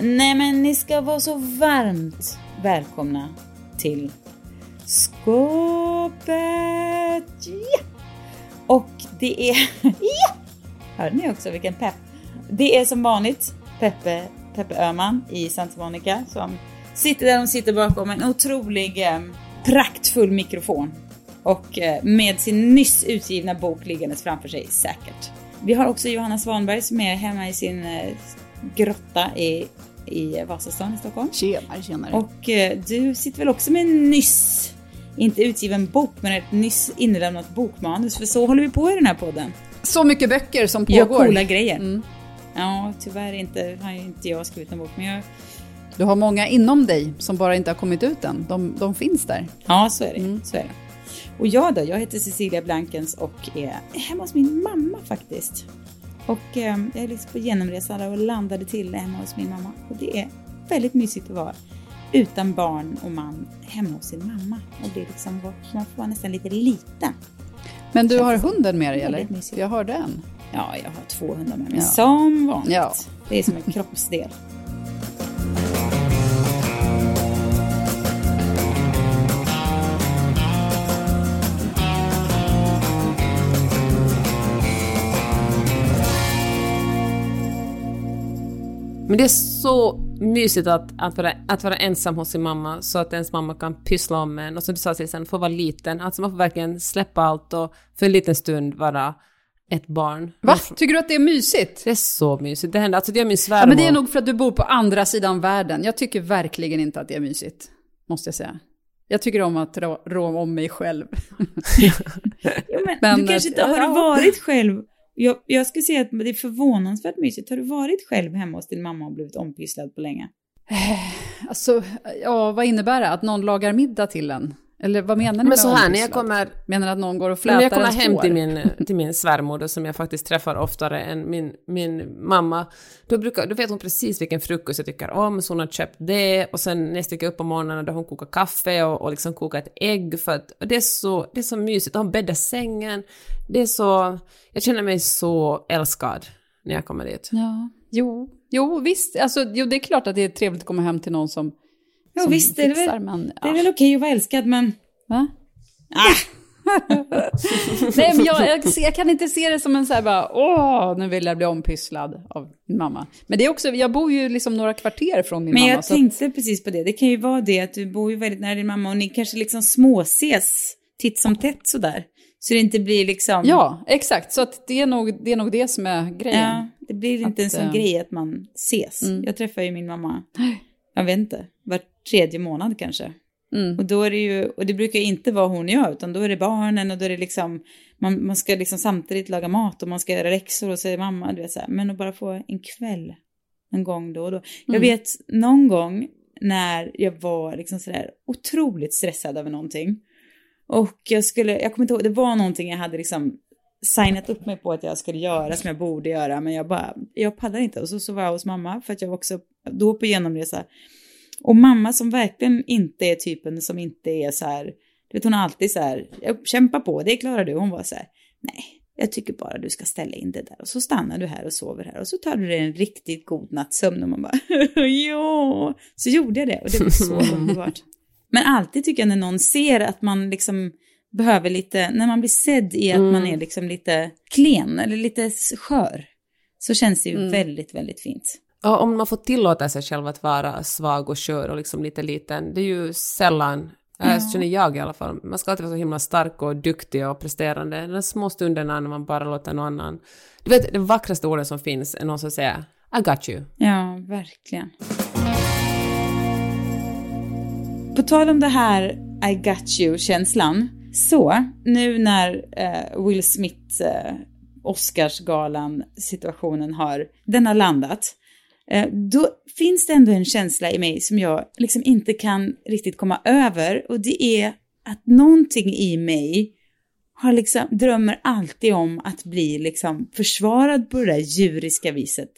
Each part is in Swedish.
Nej men ni ska vara så varmt välkomna till skåpet. Yeah! Och det är... Yeah! Hörde ni också vilken pepp? Det är som vanligt Peppe, Peppe Öhman i Santa Monica som sitter där hon sitter bakom en otrolig eh, praktfull mikrofon och eh, med sin nyss utgivna bok liggandes framför sig säkert. Vi har också Johanna Svanberg som är hemma i sin eh, grotta i, i Vasastan i Stockholm. Tjenare, tjenare. Och eh, du sitter väl också med en nyss, inte utgiven bok, men ett nyss inlämnat bokmanus. För så håller vi på i den här podden. Så mycket böcker som pågår. coola grejer. Mm. Ja, tyvärr inte, har inte jag skrivit en bok, men jag... Du har många inom dig som bara inte har kommit ut än. De, de finns där. Ja, så är det. Så är det. Och jag då, jag heter Cecilia Blankens och är hemma hos min mamma faktiskt. Och eh, jag är liksom på genomresa och landade till hemma hos min mamma. Och det är väldigt mysigt att vara utan barn och man hemma hos sin mamma. Och det är liksom, man får vara nästan lite liten. Men du har hunden med dig eller? mysigt. Jag hörde en. Ja, jag har två hundar med mig. Ja. Som vanligt. Ja. Det är som en kroppsdel. Men det är så mysigt att, att, vara, att vara ensam hos sin mamma så att ens mamma kan pyssla om en och som du sa sen få vara liten. Alltså man får verkligen släppa allt och för en liten stund vara ett barn. Va? Tycker du att det är mysigt? Det är så mysigt. Det händer, alltså det är min svärmor. Ja, men det är nog för att du bor på andra sidan världen. Jag tycker verkligen inte att det är mysigt. Måste jag säga. Jag tycker om att rå, rå om mig själv. Jo, men, Men, du kanske inte eh, har ja. varit själv. Jag, jag skulle säga att det är förvånansvärt mysigt. Har du varit själv hemma hos din mamma och blivit ompysslad på länge? Eh, alltså, ja, vad innebär det? Att någon lagar middag till en? Eller vad menar ni Men med så här, när jag kommer, Menar att någon går och när jag flätar kommer hem till min, till min svärmor som jag faktiskt träffar oftare än min, min mamma, då, brukar, då vet hon precis vilken frukost jag tycker om, så hon har köpt det. Och sen när jag sticker upp på morgonen då har hon kokat kaffe och, och liksom kokat ett ägg för att och det, är så, det är så mysigt, och hon bäddar sängen, det är så, jag känner mig så älskad när jag kommer dit. Ja, jo, jo visst. Alltså, jo, det är klart att det är trevligt att komma hem till någon som, Ja, som visst, det är fixar, väl- men... Det är väl okej att vara älskad, men... Va? Ah, Nej, men jag, jag, jag kan inte se det som en så här bara, åh, nu vill jag bli ompysslad av min mamma. Men det är också, jag bor ju liksom några kvarter från min men mamma. jag så att- tänkte precis på det. Det kan ju vara det att du bor ju väldigt nära din mamma och ni kanske liksom småses titt som tätt sådär. Så det inte blir liksom... Ja, exakt. Så att det, är nog, det är nog det som är grejen. Ja, det blir inte en Att, sån eh, grej att man ses. Mm. Jag träffar ju min mamma, jag vet inte, tredje månad kanske. Mm. Och då är det ju, och det brukar inte vara hon gör, utan då är det barnen och då är det liksom, man, man ska liksom samtidigt laga mat och man ska göra läxor och så är mamma, du vet så här, men att bara få en kväll en gång då och då. Jag Mm. vet någon gång när jag var liksom sådär otroligt stressad över någonting. Och jag skulle, jag kommer inte ihåg, det var någonting jag hade liksom signat upp mig på att jag skulle göra som jag borde göra, men jag bara, jag pallar inte. Och så, så var jag hos mamma, för att jag var också då på genomresa. Och mamma som verkligen inte är typen som inte är så här, du vet hon är alltid så här, jag kämpar på, det klarar du. Hon var så här, nej, jag tycker bara du ska ställa in det där och så stannar du här och sover här och så tar du dig en riktigt god nattsömn och man bara, ja, så gjorde jag det och det var så underbart. Men alltid tycker jag när någon ser att man liksom behöver lite, när man blir sedd i att man är liksom lite klen eller lite skör, så känns det ju väldigt, väldigt fint. Och om man får tillåta sig själv att vara svag och skör och liksom lite liten, det är ju sällan, ja. känner jag i alla fall, man ska alltid vara så himla stark och duktig och presterande. De små stunderna när man bara låter någon annan... Du vet, det vackraste ordet som finns är någon som säger I got you. Ja, verkligen. På tal om det här I got you-känslan, så nu när eh, Will Smith eh, Oscarsgalan situationen har, den har landat. Eh, då finns det ändå en känsla i mig som jag liksom inte kan riktigt komma över och det är att någonting i mig har liksom, drömmer alltid om att bli liksom försvarad på det där djuriska viset.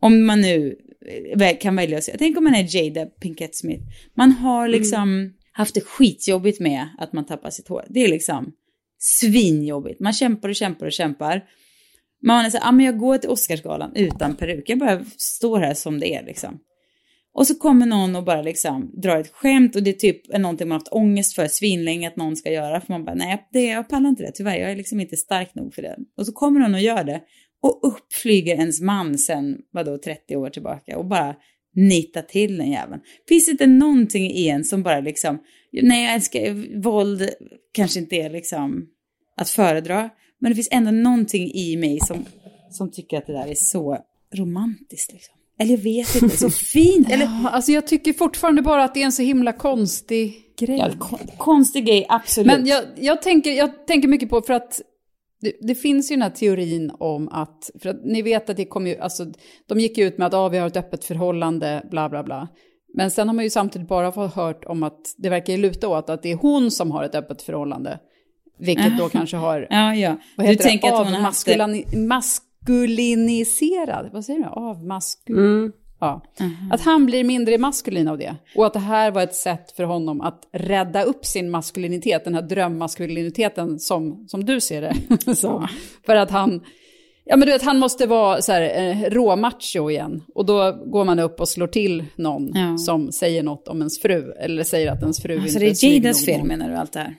Om man nu eh, kan välja att säga, tänk om man är Jada Pinkett Smith. Man har Mm. liksom mm. haft det skitjobbigt med att man tappar sitt hår. Det är liksom svinjobbigt. Man kämpar och kämpar och kämpar. Man är så här, ah, men jag går till Oscarsgalan utan peruk. Jag bara står här som det är liksom. Och så kommer någon och bara liksom drar ett skämt och det är typ någonting man haft ångest för svinlänge att någon ska göra. För man bara, nej, det, jag pallar inte det tyvärr. Jag är liksom inte stark nog för det. Och så kommer någon och gör det. Och upp flyger ens man sen, vadå, 30 år tillbaka och bara nita till den jäveln. Finns det inte någonting i en som bara liksom, nej jag älskar, våld kanske inte är liksom att föredra. Men det finns ändå någonting i mig som, som tycker att det där är så romantiskt liksom. Eller jag vet inte, så fint. Eller, Ja, alltså jag tycker fortfarande bara att det är en så himla konstig grej. ja, kon konstig grej, absolut. Men jag, jag, tänker, jag tänker mycket på, för att det, det finns ju den här teorin om att, för att ni vet att det kommer ju, alltså de gick ut med att ah, vi har ett öppet förhållande, bla bla bla. Men sen har man ju samtidigt bara fått hört om att det verkar luta åt att det är hon som har ett öppet förhållande. Vilket då kanske har, Ja, ja. vad Du heter tänker det, att hon det. avmaskulani- maskuliniserad, vad säger du, avmaskul... Mm. Ja. Att han blir mindre maskulin av det. Och att det här var ett sätt för honom att rädda upp sin maskulinitet, den här drömmaskuliniteten som, som du ser det. så, för att han, ja men du vet, han måste vara så här eh, råmacho igen. Och då går man upp och slår till någon Ja. som säger något om ens fru, eller säger att ens fru Så inte det är snygg Jadas nog. fel menar du allt det här?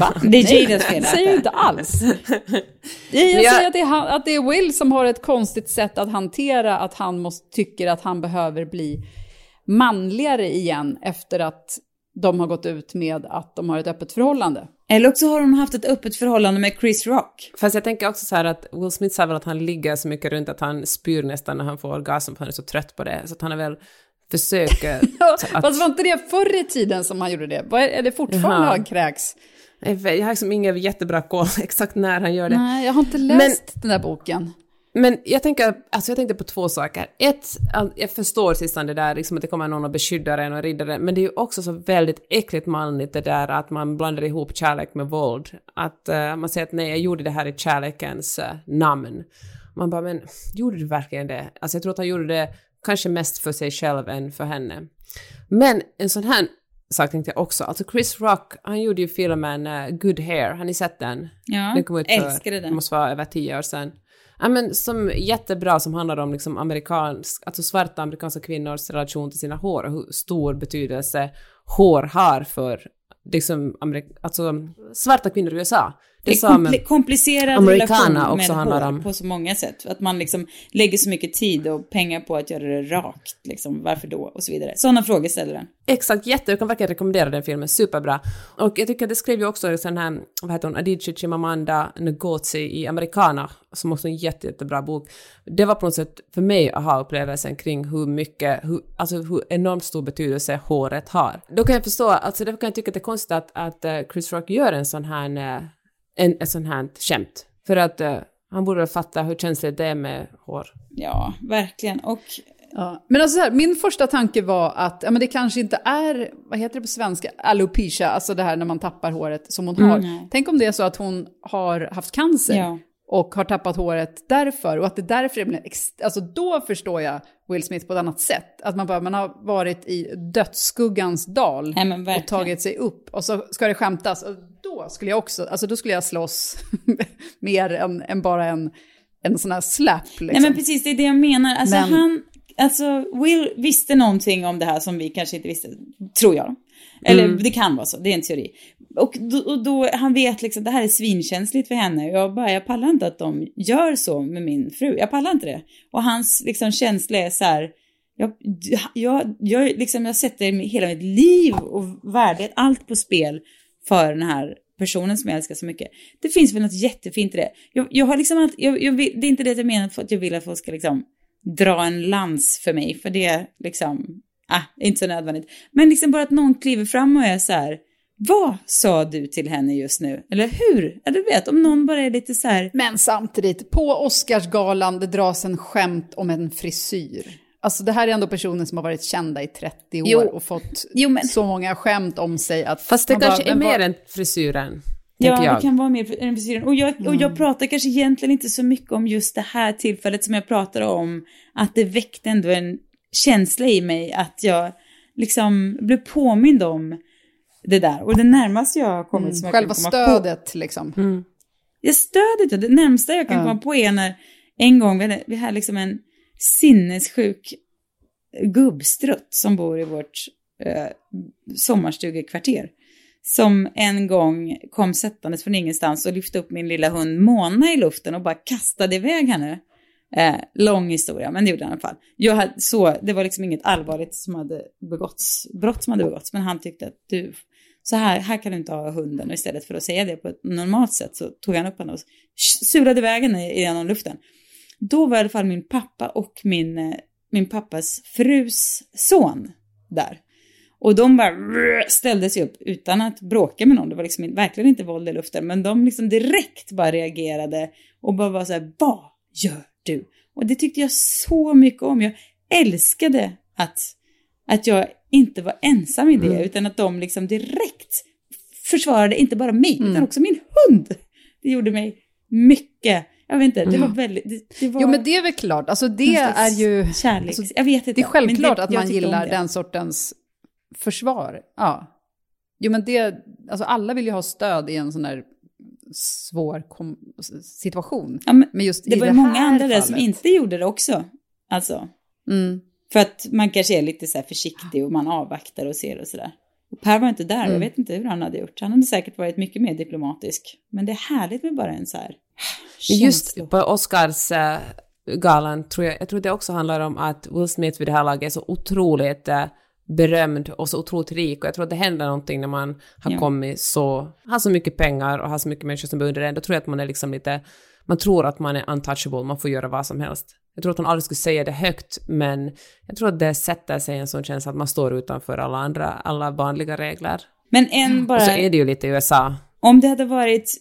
Va? Det är Nej, Jadas fel, Det säger jag inte alls. Jag, jag jag- säger att det, är han, att det är Will som har ett konstigt sätt att hantera att han måste, tycker att han behöver bli manligare igen efter att de har gått ut med att de har ett öppet förhållande. Eller också har hon haft ett öppet förhållande med Chris Rock. Fast jag tänker också så här att Will Smith sa väl att han ligger så mycket runt att han spyr nästan när han får orgasm för han är så trött på det. Så att han är väl försöker... att, Fast var inte det förr i tiden som han gjorde det? Är det fortfarande Jaha. han kräks? jag har liksom ingen jättebra koll exakt när han gör det. Nej, jag har inte läst den där boken. Men jag tänker, alltså jag tänkte på två saker. Ett, jag förstår sistone det där, liksom att det kommer någon och beskyddar en och riddar en, men det är ju också så väldigt äckligt manligt det där att man blandar ihop kärlek med våld. Att eh, man säger att nej, jag gjorde det här i kärlekens eh, namn. Man bara, men gjorde du verkligen det? Alltså jag tror att han gjorde det kanske mest för sig själv än för henne. Men en sån här sak tänkte jag också, alltså Chris Rock, han gjorde ju filmen eh, Good Hair, har ni sett den? Ja, Den kom ut för, älskade det den. måste vara över tio år sedan. Ja men som jättebra som handlar om liksom amerikansk, alltså svarta amerikanska kvinnors relation till sina hår och hur stor betydelse hår har för liksom Amerik- alltså svarta kvinnor i USA. Det är kompli- komplicerad Americana relation också med hår på så många sätt. Att man liksom lägger så mycket tid och pengar på att göra det rakt. Liksom, varför då? Och så vidare. Sådana frågor ställer den. Exakt, jätte, jag kan verkligen rekommendera den filmen, superbra. Och jag tycker att det skrev ju också sån här, vad heter hon, Adichie Chimamanda Ngozi i Americana, som också är en jätte, jättebra bok. Det var på något sätt för mig aha-upplevelsen kring hur mycket, hur, alltså hur enormt stor betydelse håret har. Då kan jag förstå, alltså därför kan jag tycka att det är konstigt att, att eh, Chris Rock gör en sån här, eh, en, en sån här skämt. För att eh, han borde fatta hur känsligt det är med hår. Ja, verkligen. Och Ja. Men alltså så här, min första tanke var att ja, men det kanske inte är, vad heter det på svenska, alopecia, alltså det här när man tappar håret som hon har. Tänk om det är så att hon har haft cancer Ja. Och har tappat håret därför och att det därför ex- alltså då förstår jag Will Smith på ett annat sätt. Att man bara, man har varit i dödsskuggans dal Nej, och tagit sig upp och så ska det skämtas. Och då skulle jag också, alltså då skulle jag slåss mer än, än bara en, en sån här slap. Liksom. Nej men precis, det är det jag menar. Alltså Men- han, alltså Will visste någonting om det här som vi kanske inte visste, tror jag. Eller det kan vara så, det är en teori. Och då, och då han vet liksom, det här är svinkänsligt för henne. Jag bara, jag pallar inte att de gör så med min fru. Jag pallar inte det. Och hans liksom känsla är så här, jag, jag, jag, liksom, jag sätter hela mitt liv och värdet, allt på spel för den här personen som jag älskar så mycket. Det finns väl något jättefint i det. Jag, jag har liksom allt, jag, jag det är inte det jag menar för att jag vill att folk ska liksom dra en lans för mig, för det liksom, ah, är inte så nödvändigt. Men liksom bara att någon kliver fram och är så här, vad sa du till henne just nu? Eller hur? Ja, du vet, om någon bara är lite så här... Men samtidigt, på Oscarsgalan det dras en skämt om en frisyr. Alltså det här är ändå personer som har varit kända i 30 år Jo. och fått Jo, men- så många skämt om sig att... Fast det man bara, kanske är mer än frisyren, Ja, jag. det kan vara mer än frisyren. Och jag, och jag pratar kanske egentligen inte så mycket om just det här tillfället som jag pratar om. Att det väckte ändå en känsla i mig att jag liksom blev påmind om det där. Och det närmaste jag har kommit som jag Själva kan komma på. stödet liksom. Mm. Ja, stödet, ja, det närmsta jag kan Ja. komma på är när en gång vi hade, vi hade liksom en sinnessjuk gubbstrutt som bor i vårt eh, sommarstugekvarter. Som en gång kom sättandes från ingenstans och lyfte upp min lilla hund Mona i luften och bara kastade iväg henne. Eh, lång historia, men det gjorde han i alla fall. Jag hade, så, det var liksom inget allvarligt som hade begåtts, brott som hade begåtts, men han tyckte att du, så här, här kan du inte ha hunden. Och istället för att säga det på ett normalt sätt så tog han upp henne och surade iväg henne genom luften. Då var i alla fall min pappa och min, eh, min pappas frus son där. Och de bara ställde sig upp utan att bråka med någon. Det var liksom verkligen inte våld i luften. Men de liksom direkt bara reagerade och bara var så här, vad gör du? Och det tyckte jag så mycket om. Jag älskade att, att jag inte var ensam i det, utan att de liksom direkt försvarade inte bara mig, utan också min hund. Det gjorde mig mycket, jag vet inte, det var väldigt, det, det var Jo men det är väl klart, alltså det är ju... Kärlek, alltså, jag vet inte. Det är självklart men att man gillar det. den sortens försvar. Ja. Jo men det, alltså alla vill ju ha stöd i en sån här svår situation. Ja, men Men just det var det ju många andra där som inte gjorde det också. Alltså, Mm. För att man kanske är lite så försiktig och man avvaktar och ser och sådär. Och Per var inte där, Mm. jag vet inte hur han hade gjort. Han hade säkert varit mycket mer diplomatisk. Men det är härligt med bara en så här Men Just på Oscars-galan tror jag, jag tror det också handlar om att Will Smith vid det här laget är så otroligt eh, berömd och så otroligt rik och jag tror att det händer någonting när man har Ja. kommit så, har så mycket pengar och har så mycket människor som beundrar en, då tror jag att man är liksom lite, man tror att man är untouchable, man får göra vad som helst. Jag tror att hon aldrig skulle säga det högt, men jag tror att det sätter sig en sån känsla att man står utanför alla andra, alla vanliga regler. Men en bara, Och så är det ju lite i USA. om det hade varit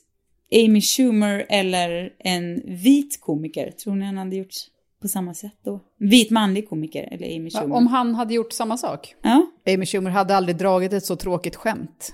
Amy Schumer eller en vit komiker, tror ni han hade gjort på samma sätt då? Vit manlig komiker eller Amy Schumer? Om han hade gjort samma sak. Ja, Amy Schumer hade aldrig dragit ett så tråkigt skämt.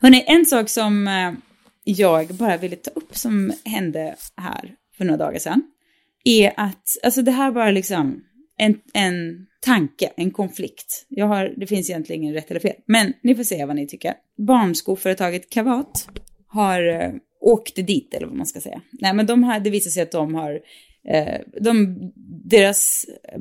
Hörrni, en sak som eh, jag bara ville ta upp som hände här för några dagar sedan är att, alltså det här var liksom en, en tanke, en konflikt. Jag har, det finns egentligen ingen rätt eller fel, men ni får se vad ni tycker. Barnskoföretaget Kavat har eh, åkt dit, eller vad man ska säga. Nej, men de har, det visar sig att de har, eh, de, deras eh,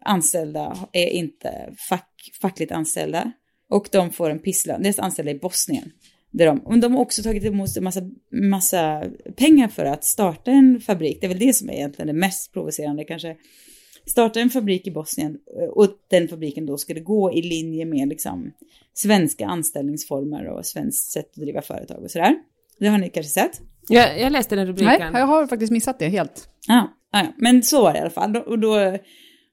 anställda är inte fack, fackligt anställda och de får en pisslön. Deras anställda i Bosnien. Där de, och de har också tagit emot en massa, massa pengar för att starta en fabrik. Det är väl det som är egentligen det mest provocerande kanske. Starta en fabrik i Bosnien eh, och den fabriken då skulle gå i linje med liksom svenska anställningsformer och svenskt sätt att driva företag och sådär. Det har ni kanske sett? Jag, jag läste den rubriken. Nej, jag har faktiskt missat det helt. Ja, ja, ja. men så var det i alla fall. Och då,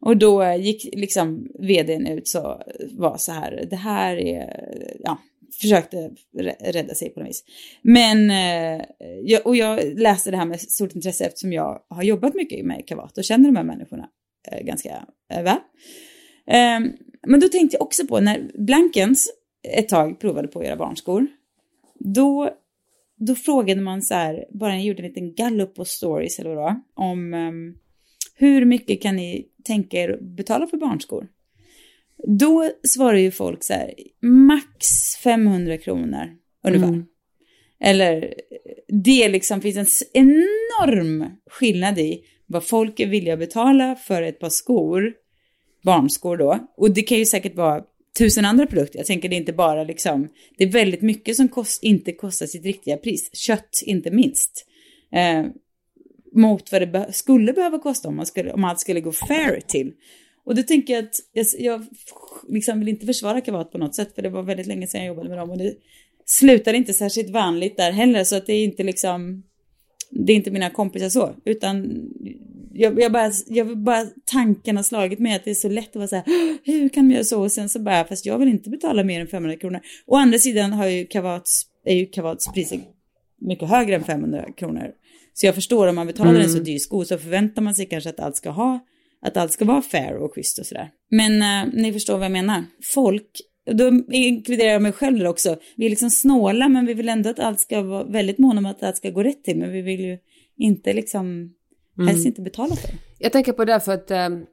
och då gick liksom vdn ut så var så här, det här är, ja, försökte rädda sig på något vis. Men, eh, och jag läste det här med stort intresse eftersom jag har jobbat mycket med kavat och känner de här människorna eh, ganska eh, väl. Ehm, men då tänkte jag också på när Blankens ett tag provade på att göra barnskor. Då, då frågade man så här, bara jag gjorde en liten gallup på stories eller vad det var, om ehm, hur mycket kan ni tänka er betala för barnskor? Då svarar ju folk så här, max 500 kronor ungefär. Mm. Eller det liksom finns en enorm skillnad i vad folk är villiga att betala för ett par skor, barnskor då. Och det kan ju säkert vara tusen andra produkter. Jag tänker det är inte bara liksom, det är väldigt mycket som kost, inte kostar sitt riktiga pris. Kött inte minst. Eh, mot vad det be skulle behöva kosta om, man skulle, om allt skulle gå fair till. Och då tänker jag att jag, jag liksom vill inte försvara kavat på något sätt, för det var väldigt länge sedan jag jobbade med dem och det slutade inte särskilt vanligt där heller, så att det är inte liksom, det är inte mina kompisar så, utan jag, jag, bara, jag bara, tanken har slagit mig att det är så lätt att vara så här, hur kan man göra så? Och sen så bara, fast jag vill inte betala mer än 500 kronor. Å andra sidan har ju Kavats, är ju Kavats priser mycket högre än 500 kronor. Så jag förstår om man betalar mm. en så dyr sko så förväntar man sig kanske att allt ska ha, att allt ska vara fair och schysst och sådär. Men äh, ni förstår vad jag menar. Folk, då inkluderar jag mig själv också. Vi är liksom snåla men vi vill ändå att allt ska vara väldigt måna om att allt ska gå rätt till. Men vi vill ju inte liksom mm. helst inte betala för det. Jag tänker på det för att um,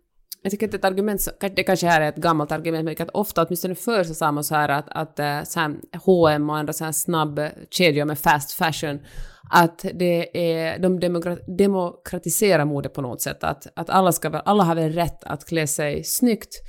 jag tycker att ett argument, det kanske här är ett gammalt argument, men att ofta, åtminstone förr så sa man så här att, att eh, så här, H&M och andra så här snabbkedjor med fast fashion, att det är, de demokratiserar mode på något sätt, att, att alla, ska, alla har väl rätt att klä sig snyggt,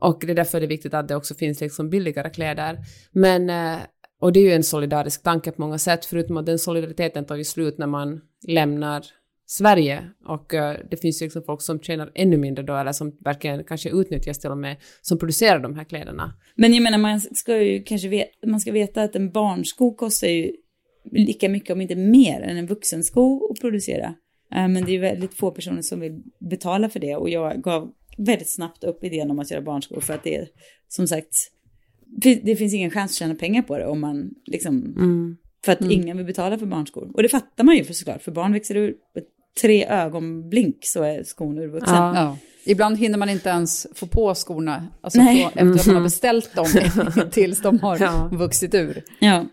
och det är därför det är viktigt att det också finns liksom billigare kläder. Men, eh, och det är ju en solidarisk tanke på många sätt, förutom att den solidariteten tar ju slut när man lämnar Sverige och eh, det finns ju liksom folk som tjänar ännu mindre då eller som verkligen kanske utnyttjas till och med som producerar de här kläderna. Men jag menar man ska ju kanske veta, man ska veta att en barnsko kostar ju lika mycket om inte mer än en vuxensko att producera. Uh, men det är väldigt få personer som vill betala för det och jag gav väldigt snabbt upp idén om att göra barnskor för att det är som sagt det finns ingen chans att tjäna pengar på det om man liksom mm. För att mm. ingen vill betala för barnskor. Och det fattar man ju för såklart, för barn växer ur tre ögonblink så är skon urvuxen. Ja. Ja. Ibland hinner man inte ens få på skorna, alltså få, efter att man har beställt dem tills de har ja. vuxit ur. Ja,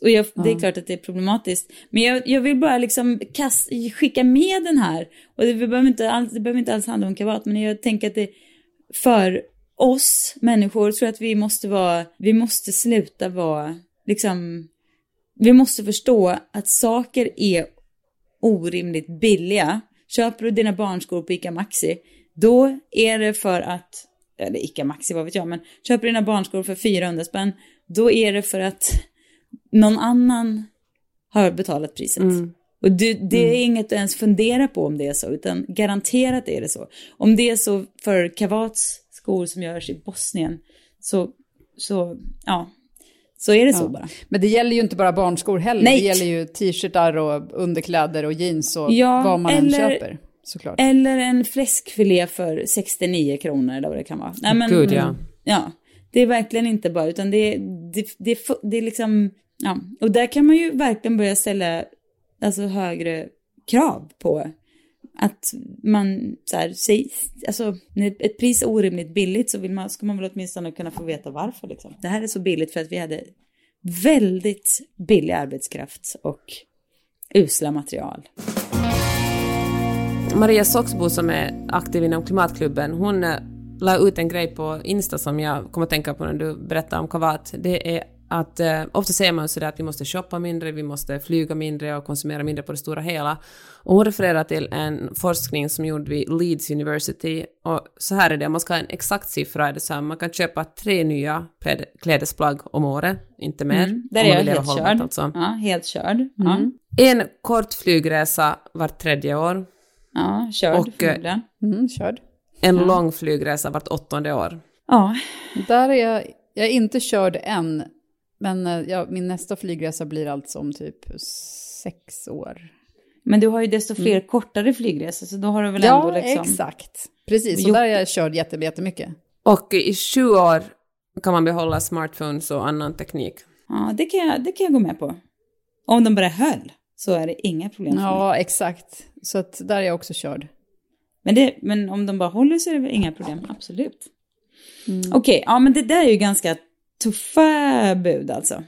och jag, det är klart att det är problematiskt. Men jag, jag vill bara liksom kast, skicka med den här. Och det behöver, inte alls, det behöver inte alls handla om kavat, men jag tänker att det för oss människor tror jag att vi måste vara, vi måste sluta vara, liksom, vi måste förstå att saker är orimligt billiga. Köper du dina barnskor på ICA Maxi, då är det för att, eller ICA Maxi, vad vet jag, men köper dina barnskor för 400 spänn, då är det för att någon annan har betalat priset. Mm. Och det, det är mm. inget att ens fundera på om det är så, utan garanterat är det så. Om det är så för Kavats skor som görs i Bosnien, så, så ja, så är det ja. så bara. Men det gäller ju inte bara barnskor heller. Nej. Det gäller ju t-shirtar och underkläder och jeans och ja, vad man eller, än köper. Såklart. Eller en fläskfilé för 69 kronor eller vad det kan vara. Nej, men, Gud, ja. Ja, det är verkligen inte bara, utan det, det, det, det är liksom, ja. Och där kan man ju verkligen börja ställa alltså högre krav på att man så här, säg, alltså när ett pris är orimligt billigt så vill man, ska man väl åtminstone kunna få veta varför liksom. Det här är så billigt för att vi hade väldigt billig arbetskraft och usla material. Maria Soxbo som är aktiv inom Klimatklubben, hon eh, la ut en grej på Insta som jag kommer att tänka på när du berättar om Kavat. Det är att eh, ofta säger man sådär att vi måste shoppa mindre, vi måste flyga mindre och konsumera mindre på det stora hela. Och hon refererar till en forskning som gjordes vid Leeds University. Och så här är det, om man ska ha en exakt siffra är det så här, man kan köpa tre nya klädesplagg om året, inte mer. Mm, där är jag helt körd. Alltså. Ja, helt körd. Mm. Ja. En kort flygresa vart tredje år. Ja, körd och, eh, mm, körd. En ja. lång flygresa vart åttonde år. Ja. Där är jag, jag är inte körd än, men eh, ja, min nästa flygresa blir alltså om typ sex år. Men du har ju desto fler mm. kortare flygresor, så då har du väl ja, ändå liksom... Ja, exakt. Precis, och där har jag kört jättemycket. Och i sju år kan man behålla smartphones och annan teknik. Ja, det kan, jag, det kan jag gå med på. Om de bara höll så är det inga problem för mig. Ja, exakt. Så att där är jag också körd. Men, det, men om de bara håller så är det väl inga problem, absolut. Okej, ja men det där är ju ganska tuffa bud alltså.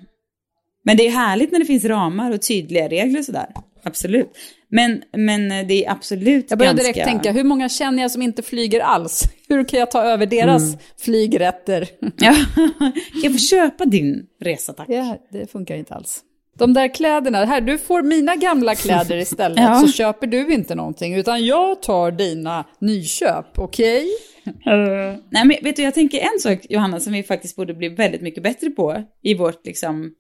Men det är härligt när det finns ramar och tydliga regler och sådär. Absolut. Men, men det är absolut Jag började ganska... direkt tänka, hur många känner jag som inte flyger alls? Hur kan jag ta över deras flygrätter? Ja, jag få köpa din resa tack? Ja, det funkar inte alls. De där kläderna, här, du får mina gamla kläder istället, Ja. så köper du inte någonting, utan jag tar dina nyköp, okej? Nej men vet du, jag tänker en sak Johanna som vi faktiskt borde bli väldigt mycket bättre på i vårt liksom,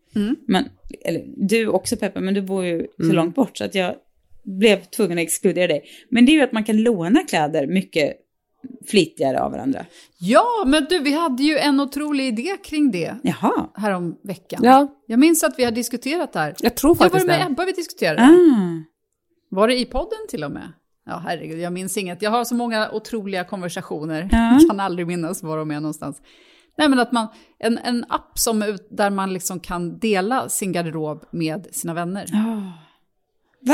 men, eller du också Peppe, men du bor ju så långt bort så att jag blev tvungen att exkludera dig. Men det är ju att man kan låna kläder mycket flitigare av varandra. Ja, men du, vi hade ju en otrolig idé kring det Jaha. härom veckan. Ja, Jag minns att vi har diskuterat det här. jag tror Det var faktiskt med det. Ebba vi diskuterade. Ah. Var det i podden till och med? Ja, herregud, jag minns inget. Jag har så många otroliga konversationer. Ja. Jag kan aldrig minnas var de är någonstans. Nej, men att man, en, en app som, ut- där man liksom kan dela sin garderob med sina vänner. Ah.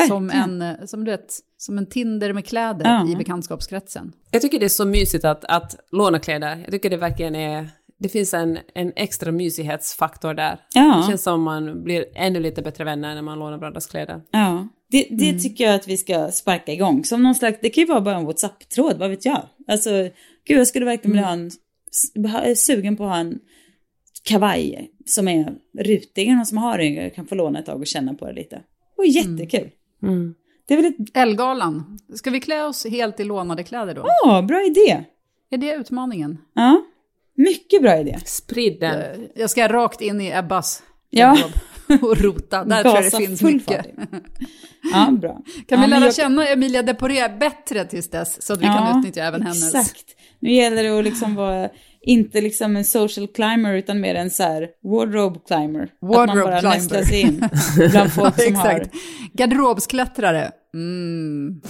Som en, som, du vet, som en Tinder med kläder Ja. i bekantskapskretsen. Jag tycker det är så mysigt att, att låna kläder. Jag tycker det verkligen är... Det finns en, en extra mysighetsfaktor där. Ja. Det känns som man blir ännu lite bättre vänner när man lånar varandras kläder. Ja, det, det tycker jag att vi ska sparka igång. Som någon slags, det kan ju vara bara en WhatsApp-tråd, vad vet jag. Alltså, gud jag skulle verkligen vilja ha en, sugen på att ha en kavaj som är rutig, någon som har den, jag kan få låna ett tag och känna på det lite. Och jättekul. Mm. Det är väl ett, Elgalan. Ska vi klä oss helt i lånade kläder då? ja, bra idé. Är det utmaningen? Ja, mycket bra idé. Sprid den. Eh, Jag ska rakt in i Ebbas Ja. och rota. Där tror jag det finns mycket. Ja, bra. Kan ja, vi lära jag- känna Emilia Deporé bättre tills dess så att vi kan utnyttja även hennes? Exakt. Nu gäller det att liksom vara, inte liksom en social climber utan mer en så här wardrobe climber. att man Wardrobe bara climber. nästlar sig in bland folk som har... Exakt. Garderobsklättrare. Mm.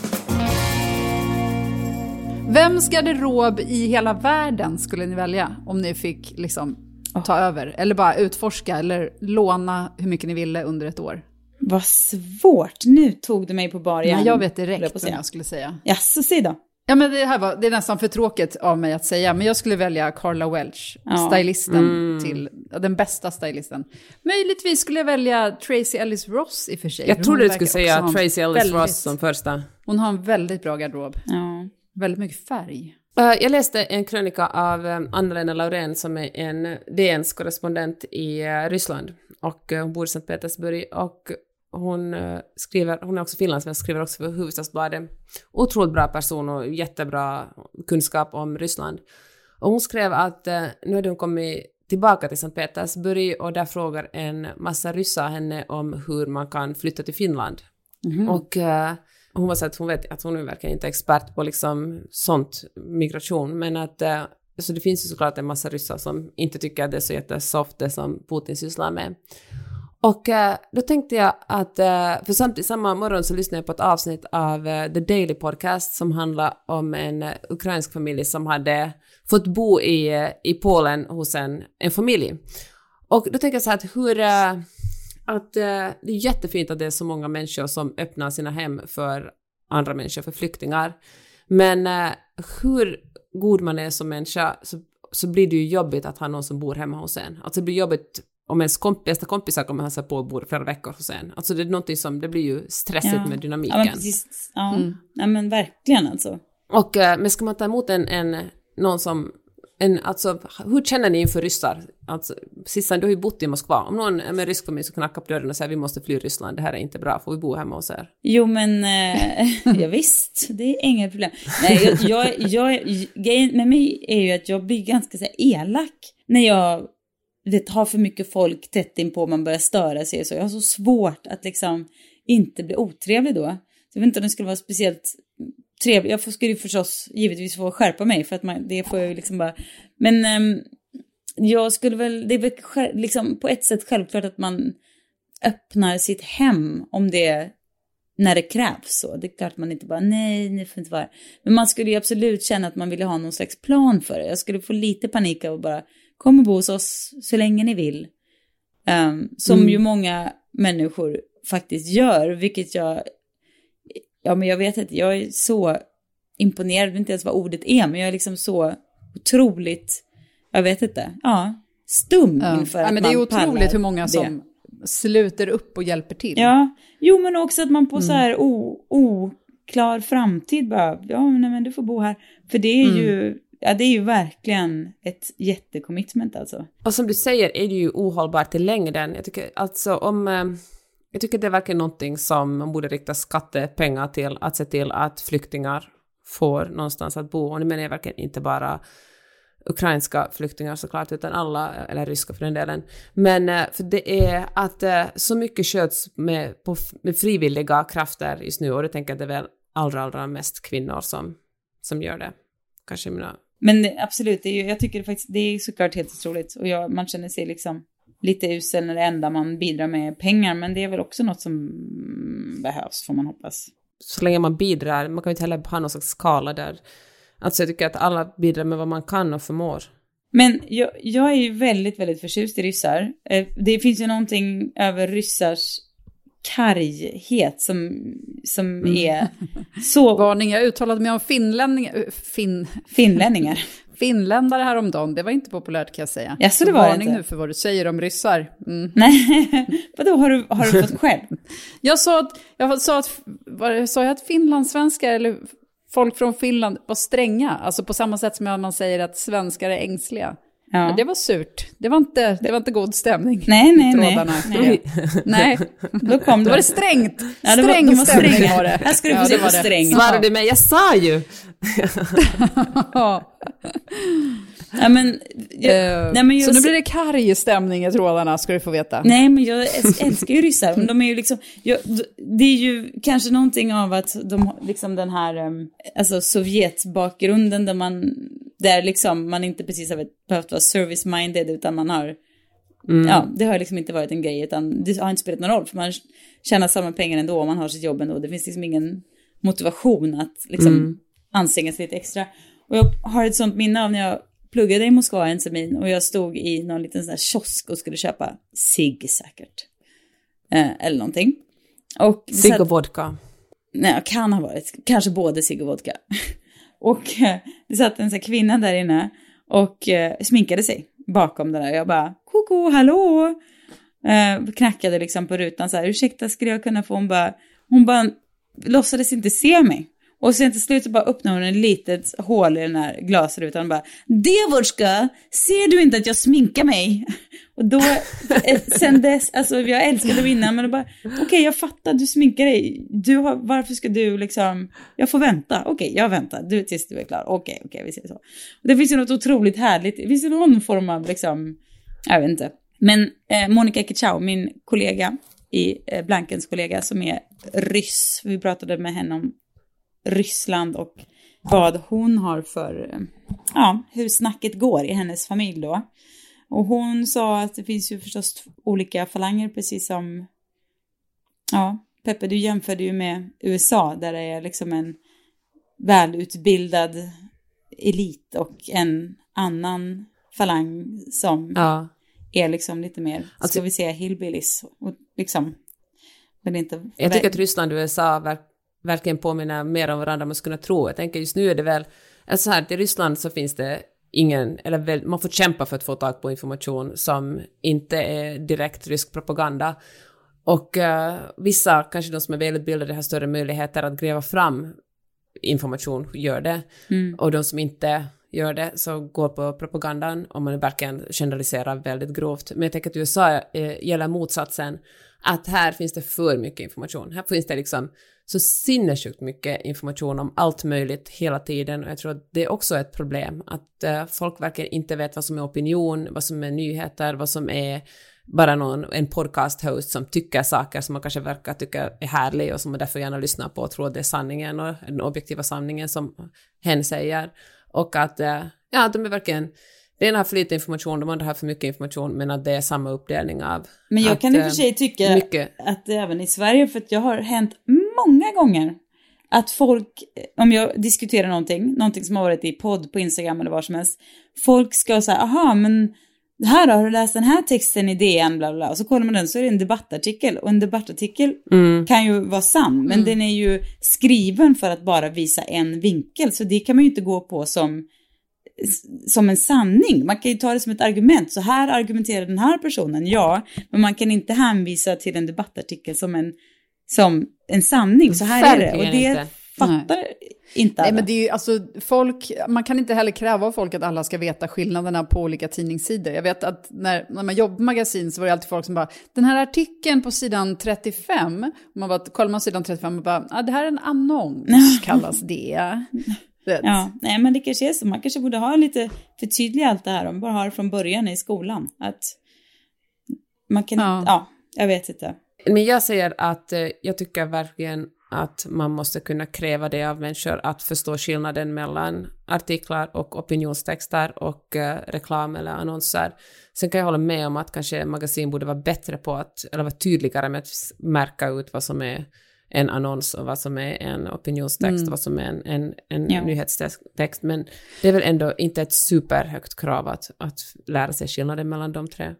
Vems garderob i hela världen skulle ni välja om ni fick liksom ta över? Eller bara utforska eller låna hur mycket ni ville under ett år? Vad svårt. Nu tog du mig på bar igen. Men jag vet direkt säga. jag skulle säga. Jaså, säg då. Ja, men det här var, det är nästan för tråkigt av mig att säga, men jag skulle välja Carla Welch, Ja. stylisten till, ja, den bästa stylisten. Möjligtvis skulle jag välja Tracy Ellis Ross i och för sig. Jag trodde du skulle säga Tracy Ellis väldigt- Ross som första. Hon har en väldigt bra garderob, Ja. Väldigt mycket färg. Eh, Jag läste en krönika av eh, Anna-Lena Laurén som är en DNs korrespondent i eh, Ryssland och hon bor i Sankt Petersburg och hon skriver, hon är också finlandssvensk, skriver också för Hufvudstadsbladet. Otroligt bra person och jättebra kunskap om Ryssland. Och hon skrev att nu hade hon kommit tillbaka till Sankt Petersburg och där frågar en massa ryssar henne om hur man kan flytta till Finland. Och eh, hon var så att hon vet att hon är verkligen inte expert på liksom sånt migration, men att eh, så det finns ju såklart en massa ryssar som inte tycker att det är så jättesoft det som Putin sysslar med. Och eh, då tänkte jag att, eh, för samtidigt samma morgon så lyssnade jag på ett avsnitt av eh, The Daily Podcast som handlar om en eh, ukrainsk familj som hade fått bo i, eh, i Polen hos en, en familj. Och då tänker jag så här att hur, att eh, det är jättefint att det är så många människor som öppnar sina hem för andra människor, för flyktingar. Men eh, hur god man är som människa så, så blir det ju jobbigt att ha någon som bor hemma hos en. Alltså det blir jobbigt om ens komp bästa kompisar kommer hälsa på och bor flera veckor hos en. Alltså det är någonting som, det blir ju stressigt Ja. med dynamiken. Ja, men precis. Ja. ja, men verkligen alltså. Och, eh, men ska man ta emot en, en någon som, en, alltså, hur känner ni inför ryssar? Alltså, Sissan, du har ju bott i Moskva. Om någon är med rysk familj så knackar på dörren och säger vi måste fly Ryssland, det här är inte bra, får vi bo hemma hos er? Jo, men eh, ja, visst, det är inga problem. Nej, jag, jag, jag, grejen med mig är ju att jag blir ganska så här, elak när jag vet, har för mycket folk tätt inpå man börjar störa sig och så. Jag har så svårt att liksom inte bli otrevlig då. Så jag vet inte om det skulle vara speciellt trevligt. Jag skulle förstås givetvis få skärpa mig för att man, det får jag ju liksom bara... Men ehm, jag skulle väl, det är väl liksom på ett sätt självklart att man öppnar sitt hem om det när det krävs så. Det är klart man inte bara nej, ni får inte vara. Men man skulle ju absolut känna att man ville ha någon slags plan för det. Jag skulle få lite panik av bara kom och bo hos oss så länge ni vill. Um, som ju många människor faktiskt gör, vilket jag, ja men jag vet inte, jag är så imponerad, jag vet inte ens vad ordet är, men jag är liksom så otroligt, jag vet inte, ja, stum Ja. inför Ja, att men det är man otroligt hur många det. som sluter upp och hjälper till. Ja, jo men också att man på Mm. så här oklar framtid bara, ja nej, men du får bo här. För det är Mm. ju, ja det är ju verkligen ett jättecommitment alltså. Och som du säger är det ju ohållbart i längden. Jag tycker alltså om... Jag tycker det är verkligen någonting som man borde rikta skattepengar till, att se till att flyktingar får någonstans att bo. Och nu menar jag verkligen inte bara ukrainska flyktingar såklart, utan alla, eller ryska för den delen. Men eh, för det är att eh, så mycket sköts med, på, med frivilliga krafter just nu, och det tänker jag det är väl allra, allra mest kvinnor som, som gör det. Kanske mina Men det- absolut, det är ju, jag tycker det faktiskt, det är såklart helt otroligt. Och jag, man känner sig liksom lite usel när det enda man bidrar med är pengar. Men det är väl också något som behövs, får man hoppas. så länge man bidrar, man kan ju inte heller ha någon slags skala där. Alltså jag tycker att alla bidrar med vad man kan och förmår. Men jag, jag är ju väldigt, väldigt förtjust i ryssar. Eh, Det finns ju någonting över ryssars karghet som, som är så... Varning, jag uttalade mig om finlänningar, fin, Finlänningar. finländare häromdagen. Det var inte populärt kan jag säga. Jaså, det var Varning inte? nu för vad du säger om ryssar. Mm. Nej, vadå, har du, har du fått själv? Jag sa att, jag sa att, vad, sa jag att finlandssvenskar eller folk från Finland var stränga? Alltså på samma sätt som man säger att svenskar är ängsliga. Ja. Det var surt. Det var inte, det var inte god stämning. Nej, nej, i nej. trådarna. nej. Nej, Då kom då de. var det strängt. Ja, det var- Sträng de var stämning var det. Här ska du få Ja, se det på var det. sträng. Svarade du mig? Jag sa ju! Ja. Men, jag, Eh, nej, men jag, så nu blir det karg stämning i trådarna, ska du få veta. Nej, men jag äls- älskar ju ryssar. Men De är ju liksom, jag, det är ju kanske någonting av att de har liksom den här, em, alltså Sovjetbakgrunden där man, där liksom man inte precis har behövt vara service-minded utan man har, ja, det har liksom inte varit en grej utan det har inte spelat någon roll för man tjänar samma pengar ändå och man har sitt jobb ändå. Det finns liksom ingen motivation att liksom anstränga sig lite extra. Och jag har ett sånt minne av när jag pluggade i Moskva en termin och jag stod i någon liten sån här kiosk och skulle köpa cigg säkert. Eh, eller någonting. Cigg och vodka. Nej, kan ha varit. Kanske både cigg och vodka. och eh, det satt en så här kvinna där inne och eh, sminkade sig bakom den där. Jag bara, koko, hallå! Eh, knackade liksom på rutan så här, ursäkta, skulle jag kunna få? Hon bara, hon bara låtsades inte se mig. Och sen till slut så bara öppnar hon en litet hål i den här glasrutan och bara, Devorska, ser du inte att jag sminkar mig? Och då, eh, sen dess, alltså jag älskade dem innan, men då bara, okej jag fattar, du sminkar dig, du har, varför ska du liksom, jag får vänta, okej jag väntar, du tills du är klar, okej, okej vi säger så. Och det finns ju något otroligt härligt, det finns ju någon form av liksom, jag vet inte. Men eh, Monica Kichau, min kollega i eh, Blankens kollega som är ryss, vi pratade med henne om Ryssland och vad hon har för, ja, hur snacket går i hennes familj då. Och hon sa att det finns ju förstås olika falanger, precis som, ja, Peppe, du jämförde ju med USA, där det är liksom en välutbildad elit och en annan falang som Ja. är liksom lite mer, Alltså- ska vi säga hillbillies, och liksom, men inte... Jag tycker att Ryssland och USA verk, verkligen påminner mer om varandra man skulle kunna tro. Jag tänker just nu är det väl, alltså här, i Ryssland så finns det ingen, eller väl, man får kämpa för att få tag på information som inte är direkt rysk propaganda. Och eh, vissa, kanske de som är välutbildade, har större möjligheter att gräva fram information, gör det. Mm. Och de som inte gör det så går på propagandan om man verkligen generaliserar väldigt grovt. Men jag tänker att USA eh, gäller motsatsen. Att här finns det för mycket information. Här finns det liksom så sinnessjukt mycket information om allt möjligt hela tiden och jag tror att det är också ett problem att eh, folk verkligen inte vet vad som är opinion, vad som är nyheter, vad som är bara någon, en podcast-host som tycker saker som man kanske verkar tycka är härlig och som man därför gärna lyssnar på och tror att det är sanningen och den objektiva sanningen som hen säger. Och att, eh, ja, de är verkligen, det ena har för lite information, de andra har för mycket information, men att det är samma uppdelning av Men jag att, kan i och eh, för sig tycka mycket. att det även i Sverige, för att jag har hänt många gånger att folk, om jag diskuterar någonting, någonting som har varit i podd på Instagram eller var som helst, folk ska säga, aha, men här då, har du läst den här texten i DN, bla bla, och så kollar man den så är det en debattartikel och en debattartikel Mm. kan ju vara sann, men den är ju skriven för att bara visa en vinkel, så det kan man ju inte gå på som som en sanning. Man kan ju ta det som ett argument. Så här argumenterar den här personen, ja. Men man kan inte hänvisa till en debattartikel som en, som en sanning. Så här är det. Och det inte. fattar inte alla. Nej, men det är ju alltså folk, man kan inte heller kräva av folk att alla ska veta skillnaderna på olika tidningssidor. Jag vet att när, när man jobbar på magasin så var det alltid folk som bara, den här artikeln på sidan 35, och man bara, kollar man sidan 35 och bara, ah, det här är en annons, kallas det. Vet. Ja, nej men det kanske är så. Man kanske borde ha lite, förtydliga allt det här. Om bara har det från början i skolan. Att man kan Ja. inte, ja, jag vet inte. Men jag säger att eh, jag tycker verkligen att man måste kunna kräva det av människor att förstå skillnaden mellan artiklar och opinionstexter och eh, reklam eller annonser. Sen kan jag hålla med om att kanske magasin borde vara bättre på att, eller vara tydligare med att märka ut vad som är en annons och vad som är en opinionstext och vad som är en, en, en Ja. nyhetstext. Men det är väl ändå inte ett superhögt krav att, att lära sig skillnaden mellan de tre.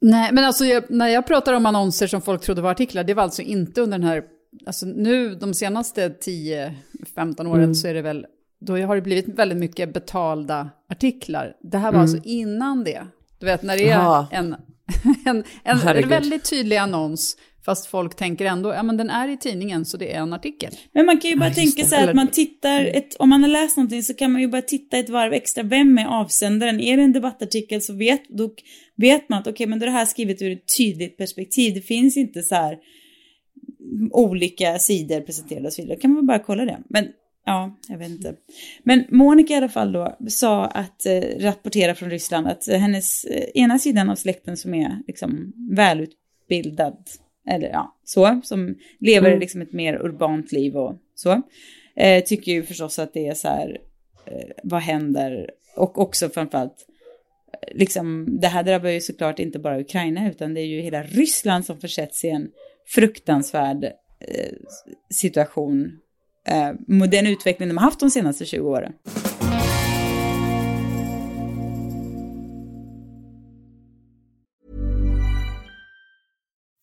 Nej, men alltså jag, när jag pratar om annonser som folk trodde var artiklar, det var alltså inte under den här, alltså nu de senaste 10-15 åren så är det väl, då har det blivit väldigt mycket betalda artiklar. Det här var alltså innan det. Du vet när det är Jaha. en, en, en, en väldigt tydlig annons, fast folk tänker ändå, ja men den är i tidningen så det är en artikel. Men man kan ju bara Ja, tänka det. så här att man tittar, ett, om man har läst någonting så kan man ju bara titta ett varv extra. Vem är avsändaren? Är det en debattartikel så vet, då vet man att okej, men då är det här skrivet ur ett tydligt perspektiv. Det finns inte så här olika sidor presenterade och så vidare. Då kan man bara kolla det. Men ja, jag vet inte. Men Monica i alla fall då sa att eh, rapportera från Ryssland att eh, hennes eh, ena sidan av släkten som är liksom välutbildad eller ja, så, som lever liksom ett mer urbant liv och så, eh, tycker ju förstås att det är så här, eh, vad händer? Och också framförallt, eh, liksom, det här drabbar ju såklart inte bara Ukraina, utan det är ju hela Ryssland som försätts i en fruktansvärd eh, situation eh, med den utveckling de har haft de senaste 20 åren.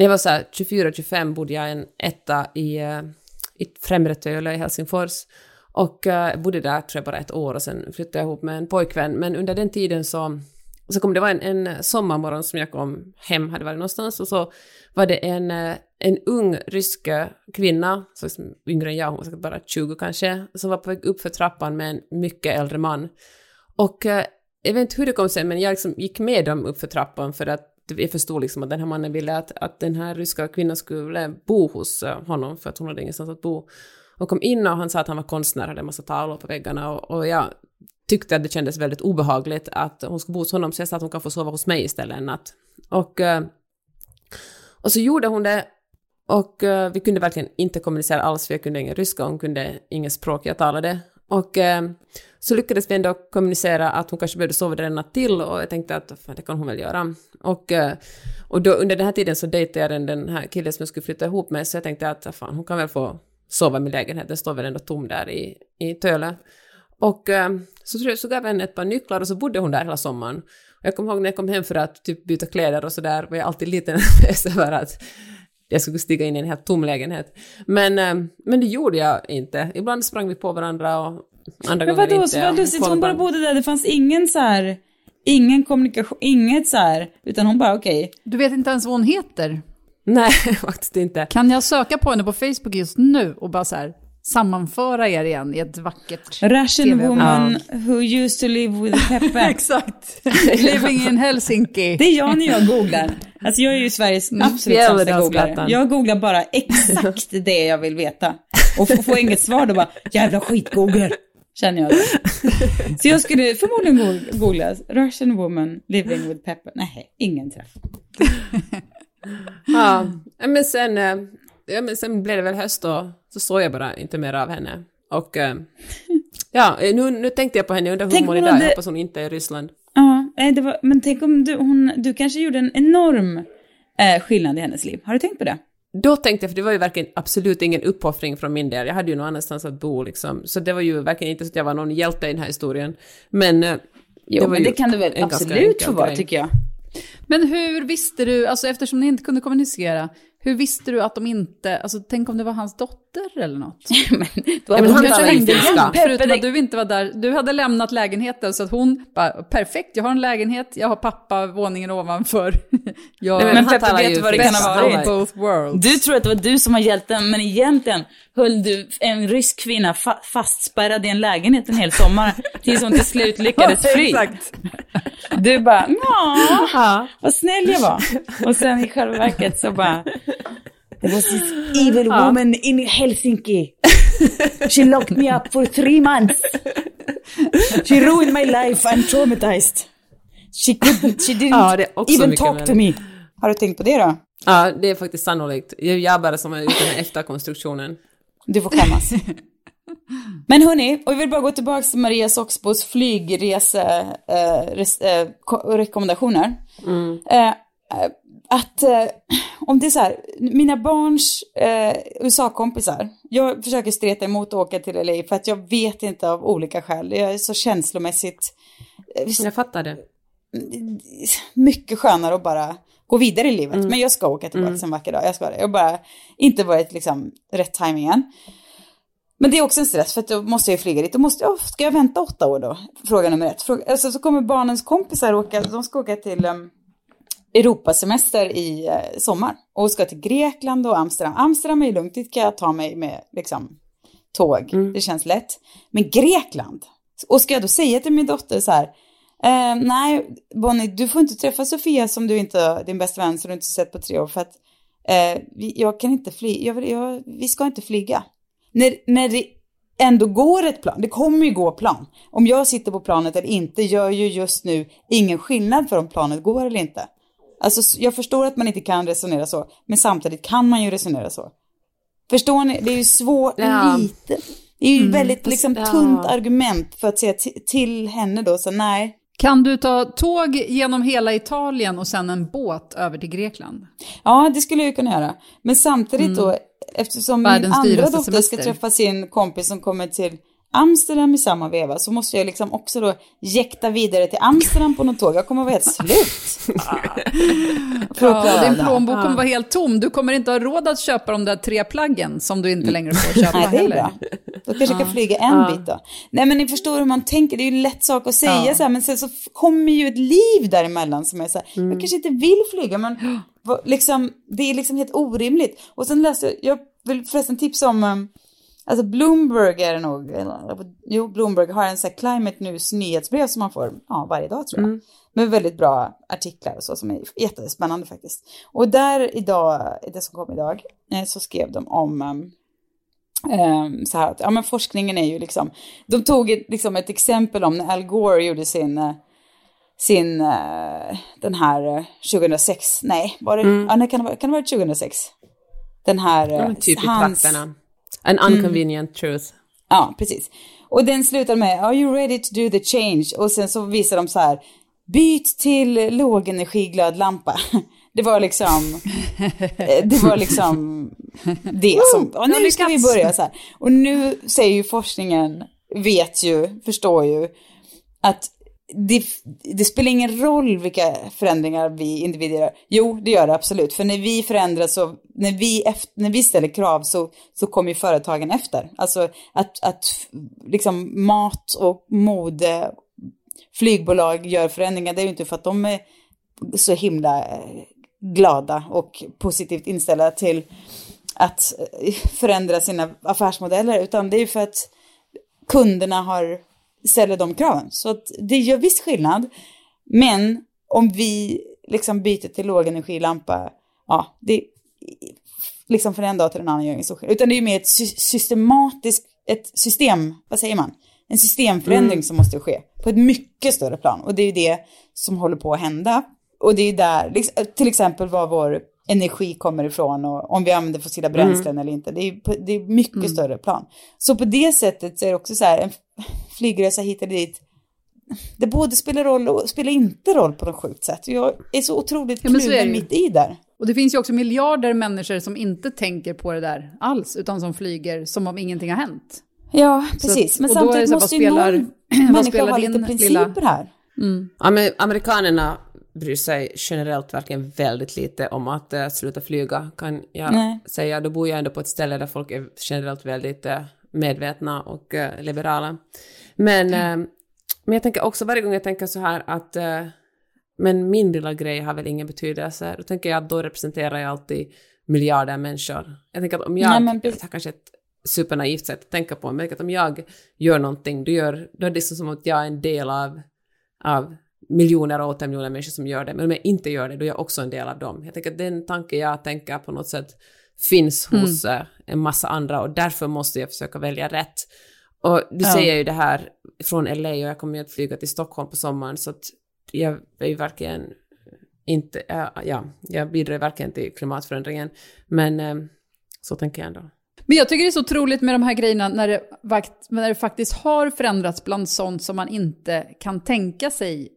När jag var så här 24-25 bodde jag i en etta i, eh, i Främre Töle i Helsingfors. Och uh, bodde där tror jag bara ett år och sen flyttade jag ihop med en pojkvän. Men under den tiden så, så kom det var en, en sommarmorgon som jag kom hem, hade varit någonstans och så var det en, eh, en ung rysk kvinna, så liksom yngre än jag, hon var säkert bara 20 kanske, som var på väg upp för trappan med en mycket äldre man. Och uh, jag vet inte hur det kom sig, men jag liksom gick med dem upp för trappan för att jag förstod liksom att den här mannen ville att, att den här ryska kvinnan skulle bo hos eh, honom för att hon hade ingenstans att bo. Och kom in och han sa att han var konstnär, hade en massa tavlor på väggarna och, och jag tyckte att det kändes väldigt obehagligt att hon skulle bo hos honom så jag sa att hon kan få sova hos mig istället en natt. Och, eh, och så gjorde hon det och eh, vi kunde verkligen inte kommunicera alls för jag kunde ingen ryska och hon kunde inget språk jag talade. Och eh, så lyckades vi ändå kommunicera att hon kanske behövde sova där en natt till och jag tänkte att fan, det kan hon väl göra. Och, eh, och då, under den här tiden så dejtade jag den, den här killen som jag skulle flytta ihop med så jag tänkte att fan, hon kan väl få sova i min lägenhet, den står väl ändå tom där i, i Töle. Och eh, så, tror jag, så gav jag henne ett par nycklar och så bodde hon där hela sommaren. Och jag kommer ihåg när jag kom hem för att typ byta kläder och sådär var jag alltid lite nervös över att jag skulle stiga in i en helt tom lägenhet. Men, eh, men det gjorde jag inte. Ibland sprang vi på varandra och andra Men gånger vadå, inte. så vad lustigt, Kollar hon bara bodde där, det fanns ingen så här, ingen kommunikation, inget så här, utan hon bara okej. Du vet inte ens vad hon heter. Nej, faktiskt inte. Kan jag söka på henne på Facebook just nu och bara så här sammanföra er igen i ett vackert Russian TV. woman who used to live with Peppe. Exakt. Living in Helsinki. Det är jag när jag googlar. Alltså jag är ju Sveriges absolut sämsta googlare. Jag googlar bara exakt det jag vill veta. Och får, inget svar då bara, jävla skit-google. Känner jag det. Så jag skulle förmodligen go- googla Russian woman living with Pepper. Nej, ingen träff. Ja, men sen, eh, ja, men sen blev det väl höst och så såg jag bara inte mer av henne. Och eh, ja, nu, nu tänkte jag på henne, jag undrar hur hon mår idag, jag hoppas hon inte är i Ryssland. Ja, eh, det var, men tänk om du, hon, du kanske gjorde en enorm eh, skillnad i hennes liv. Har du tänkt på det? Då tänkte jag, för det var ju verkligen absolut ingen uppoffring från min del, jag hade ju någon annanstans att bo liksom, så det var ju verkligen inte så att jag var någon hjälte i den här historien. Men eh, Jo, var men ju det kan du väl absolut få vara, tycker jag. Men hur visste du, alltså eftersom ni inte kunde kommunicera, hur visste du att de inte, alltså tänk om det var hans dotter eller något? men, då hade men hon kanske finska. igen. Förutom att du inte var där, du hade lämnat lägenheten så att hon bara, perfekt, jag har en lägenhet, jag har pappa våningen ovanför. Jag Nej, men han Peppe, vet vad det kan ha varit? var- both worlds. Du tror att det var du som var hjälten, men egentligen höll du en rysk kvinna fa fastspärrad i en lägenhet en hel sommar tills hon till slut lyckades fly. Du bara, ja, ja. vad snäll jag var. Och sen i själva verket så bara, There was this evil woman in Helsinki. She locked me up for three months. She ruined my life, I'm traumatized. She couldn't, she didn't Ja, det är också even talk to me. Har du tänkt på det då? ja, det är faktiskt sannolikt. Jag är jag bara som har gjort den här efterkonstruktionen. Du får skämmas. Men hörni, och vi vill bara gå tillbaka till Maria Soxbos flygrese eh, res, eh, ko- rekommendationer. Eh, eh, att eh, om det är så här, mina barns eh, USA-kompisar, jag försöker streta emot att åka till LA för att jag vet inte av olika skäl, jag är så känslomässigt eh, Jag fattar det. mycket skönare att bara gå vidare i livet. Men jag ska åka tillbaka en vacker dag. Jag ska det. Jag bara inte varit liksom rätt timing än. Men det är också en stress för att då måste jag ju flyga dit. Då måste jag, ska jag vänta åtta år då? Fråga nummer ett. Fråga, alltså, så kommer barnens kompisar åka, de ska åka till um, Europasemester i eh, sommar. Och ska till Grekland och Amsterdam. Amsterdam är ju lugnt, dit kan jag ta mig med liksom, tåg. Det känns lätt. Men Grekland, och ska jag då säga till min dotter så här, eh, nej Bonnie, du får inte träffa Sofia som du inte, din bästa vän som du inte sett på tre år för att eh, jag kan inte flyga, vi ska inte flyga. När, när det ändå går ett plan, det kommer ju gå plan. Om jag sitter på planet eller inte gör ju just nu ingen skillnad för om planet går eller inte. Alltså jag förstår att man inte kan resonera så, men samtidigt kan man ju resonera så. Förstår ni? Det är ju svårt, Ja. lite. Det är ju väldigt liksom ja. tunt argument för att säga ti- till henne då, så nej. Kan du ta tåg genom hela Italien och sen en båt över till Grekland? Ja, det skulle jag ju kunna göra. Men samtidigt då, eftersom min Världens andra dyraste dotter ska semester. träffa sin kompis som kommer till Amsterdam i samma veva, så måste jag liksom också då jäkta vidare till Amsterdam på något tåg. Jag kommer vara helt slut. Att Ja, din plånbok kommer vara helt tom. Du kommer inte ha råd att köpa de där tre plaggen som du inte längre får köpa Nej, det är heller. bra. Då kanske jag kan flyga en bit då. Nej, men ni förstår hur man tänker. Det är ju en lätt sak att säga så här, men sen så kommer ju ett liv däremellan som är så här, jag kanske inte vill flyga, men liksom, det är liksom helt orimligt. Och sen läste jag, jag vill förresten tipsa om, um, alltså Bloomberg är det nog, jo, Bloomberg har en så här Climate News nyhetsbrev som man får ja, varje dag tror jag. Med väldigt bra artiklar och så som är jättespännande faktiskt. Och där idag, det som kom idag, eh, så skrev de om um, så här att, ja men forskningen är ju liksom, de tog ett, liksom ett exempel om när Al Gore gjorde sin, eh, sin, eh, den här eh, 2006, nej, var det, ja, nej, kan, det vara, kan det ha varit 2006? Den här, Ja, typ i hans- trakterna. An unconvenient truth. Ja, precis. Och den slutar med, are you ready to do the change? Och sen så visar de så här, byt till lågenergiglöd lampa. Det var liksom, eh, det var liksom det som, och nu ska vi börja så här. Och nu säger ju forskningen, vet ju, förstår ju, att det, det, spelar ingen roll vilka förändringar vi individer gör. Jo, det gör det absolut. För när vi förändras och när vi, efter, när vi ställer krav så, så kommer ju företagen efter. Alltså att, att liksom mat och mode, flygbolag gör förändringar, det är ju inte för att de är så himla eh, glada och positivt inställda till att eh, förändra sina affärsmodeller, utan det är ju för att kunderna har, ställer de kraven. Så att det gör viss skillnad. Men om vi liksom byter till lågenergilampa, ja, det liksom från en dag till en annan gör ingen så skillnad. Utan det är ju mer ett systematiskt, ett system, vad säger man? En systemförändring mm. som måste ske på ett mycket större plan. Och det är ju det som håller på att hända. Och det är där, liksom, till exempel var vår energi kommer ifrån och om vi använder fossila bränslen mm. eller inte. Det är, det är mycket mm. större plan. Så på det sättet så är det också så här, en flygresa hit eller dit, det både spelar roll och spelar inte roll på något sjukt sätt. Jag är så otroligt kluven ja, mitt i där. Och det finns ju också miljarder människor som inte tänker på det där alls, utan som flyger som om ingenting har hänt. Ja, precis. Att, men samtidigt måste ju någon människa ha lite principer lilla... här. Mm. Amerikanerna bryr sig generellt verkligen väldigt lite om att uh, sluta flyga, kan jag Nej. säga. Då bor jag ändå på ett ställe där folk är generellt väldigt uh, medvetna och uh, liberala. Men, mm. men jag tänker också varje gång jag tänker så här att men min lilla grej har väl ingen betydelse, då tänker jag att då representerar jag alltid miljarder människor. Jag tänker att om jag, Nej, men... det här kanske är ett supernaivt sätt att tänka på, men att om jag gör någonting, då, gör, då är det liksom som att jag är en del av, av miljoner och åter miljoner människor som gör det, men om jag inte gör det, då är jag också en del av dem. Jag tänker att den tanke jag tänker på något sätt finns hos mm. en massa andra och därför måste jag försöka välja rätt. Och du ja. säger ju det här från LA och jag kommer ju att flyga till Stockholm på sommaren så att jag är ju verkligen inte, ja, jag bidrar verkligen till klimatförändringen, men eh, så tänker jag ändå. Men jag tycker det är så otroligt med de här grejerna när det, när det faktiskt har förändrats bland sånt som man inte kan tänka sig eh,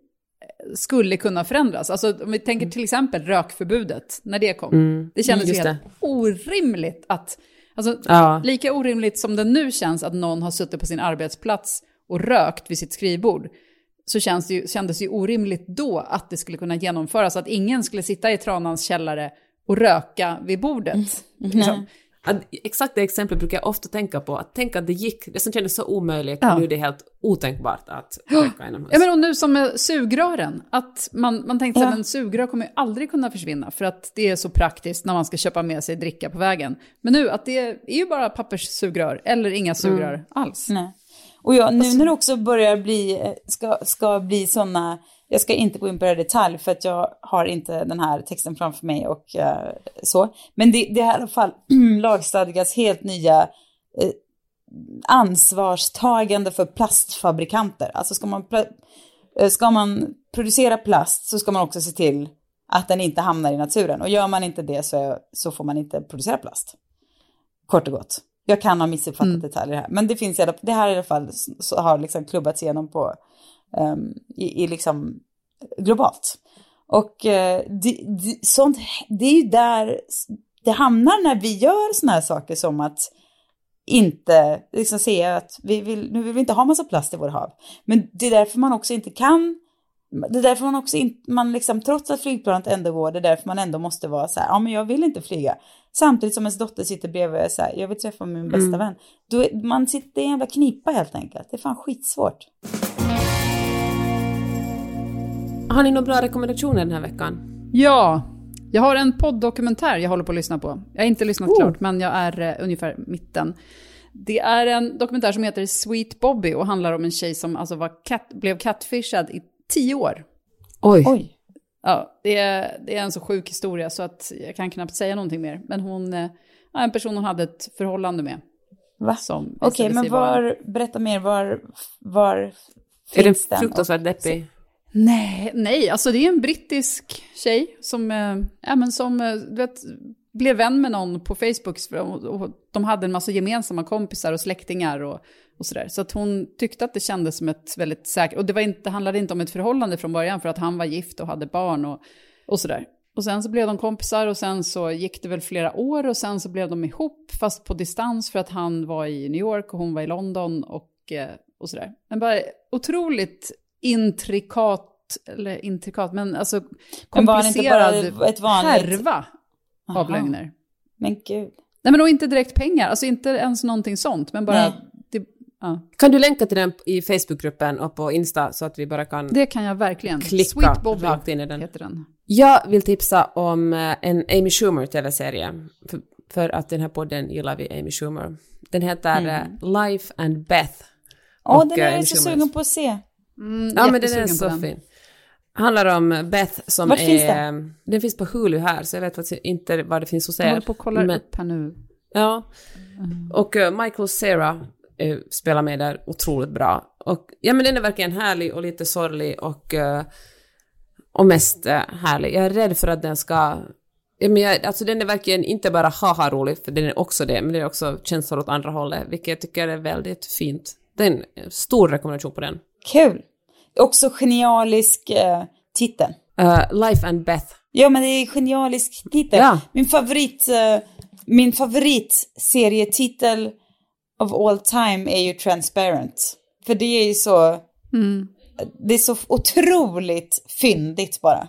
skulle kunna förändras. Alltså om vi tänker till exempel rökförbudet, när det kom. Mm. Det kändes ju helt det. orimligt att, alltså ja. lika orimligt som det nu känns att någon har suttit på sin arbetsplats och rökt vid sitt skrivbord, så känns det ju, kändes det ju orimligt då att det skulle kunna genomföras, att ingen skulle sitta i Tranans källare och röka vid bordet. Mm. Liksom. Exakt det exemplet brukar jag ofta tänka på, att tänka att det gick, det som kändes så omöjligt, ja. nu är det helt otänkbart att röka inomhus. Ja men och nu som med sugrören, att man, man tänkte ja. att en sugrör kommer ju aldrig kunna försvinna för att det är så praktiskt när man ska köpa med sig dricka på vägen. Men nu att det är ju bara papperssugrör eller inga sugrör mm. alls. Nej. Och jag, nu när det också börjar bli, ska, ska bli sådana, jag ska inte gå in på det i detalj för att jag har inte den här texten framför mig och uh, så. Men det, det är i alla fall lagstadgas helt nya uh, ansvarstagande för plastfabrikanter. Alltså ska man, uh, ska man producera plast så ska man också se till att den inte hamnar i naturen. Och gör man inte det så, så får man inte producera plast. Kort och gott. Jag kan ha missuppfattat mm. detaljer här, men det finns i alla, det här i alla fall så har liksom klubbats igenom på, um, i, i liksom globalt. Och uh, det, det, sånt, det är ju där det hamnar när vi gör såna här saker som att inte liksom säga att vi vill, nu vill vi inte ha massa plast i våra hav. Men det är därför man också inte kan det är därför man också inte, man liksom, trots att flygplanet ändå går, det är därför man ändå måste vara så här, ja men jag vill inte flyga. Samtidigt som ens dotter sitter bredvid och är så här, jag vill träffa min bästa mm. vän. Då, man sitter i en jävla knipa helt enkelt, det är fan skitsvårt. Har ni några bra rekommendationer den här veckan? Ja, jag har en podddokumentär jag håller på att lyssna på. Jag har inte lyssnat oh. klart, men jag är uh, ungefär mitten. Det är en dokumentär som heter Sweet Bobby och handlar om en tjej som alltså var cat, blev catfishad i tio år. Oj. Oj. Ja, det är, det är en så sjuk historia så att jag kan knappt säga någonting mer. Men hon, eh, ja, en person hon hade ett förhållande med. Va? Okej, okay, men var, berätta mer, var, var finns Är den fruktansvärt deppig? Nej, nej, alltså det är en brittisk tjej som, eh, ja, men som eh, du vet, blev vän med någon på Facebook. Och de hade en massa gemensamma kompisar och släktingar och och sådär. Så att hon tyckte att det kändes som ett väldigt säkert, och det var inte, handlade inte om ett förhållande från början för att han var gift och hade barn och, och sådär. Och sen så blev de kompisar och sen så gick det väl flera år och sen så blev de ihop fast på distans för att han var i New York och hon var i London och, eh, och sådär. Men bara otroligt intrikat, eller intrikat, men alltså Men var inte komplicerad bara ett vanligt- härva av Aha. lögner. Men gud. Nej men då inte direkt pengar, alltså inte ens någonting sånt, men bara... Det, ja, Kan du länka till den i Facebookgruppen och på Insta så att vi bara kan... det kan jag verkligen. Klicka Sweet Bobby rakt in i den. heter den. Jag vill tipsa om eh, en Amy Schumer tv-serie. För, för att den här podden gillar vi Amy Schumer. Den heter eh, Life and Beth. Åh, Och, den eh, är jag Amy så sugen på att se. Mm, Ja, men den är så den. fin. Handlar om Beth som Vart är... finns den? Den finns på Hulu här, så jag vet faktiskt inte vad det finns hos er. Jag håller på att kolla Men- upp här nu. Ja. Och eh, Michael Cera eh, spelar med där otroligt bra. Och ja, men den är verkligen härlig och lite sorglig och, eh, och mest härlig. Jag är rädd för att den ska... Ja, men jag, alltså den är verkligen inte bara haha rolig, för den är också det, men det är också känslor åt andra hållet, vilket jag tycker är väldigt fint. Det är en stor rekommendation på den. Kul. Också genialisk eh, titel. Eh, Life and Beth. Ja, men det är genialisk titel. Ja. Min favorit, eh, min favoritserietitel of all time är ju Transparent. För det är ju så, Mm. det är så otroligt fyndigt bara,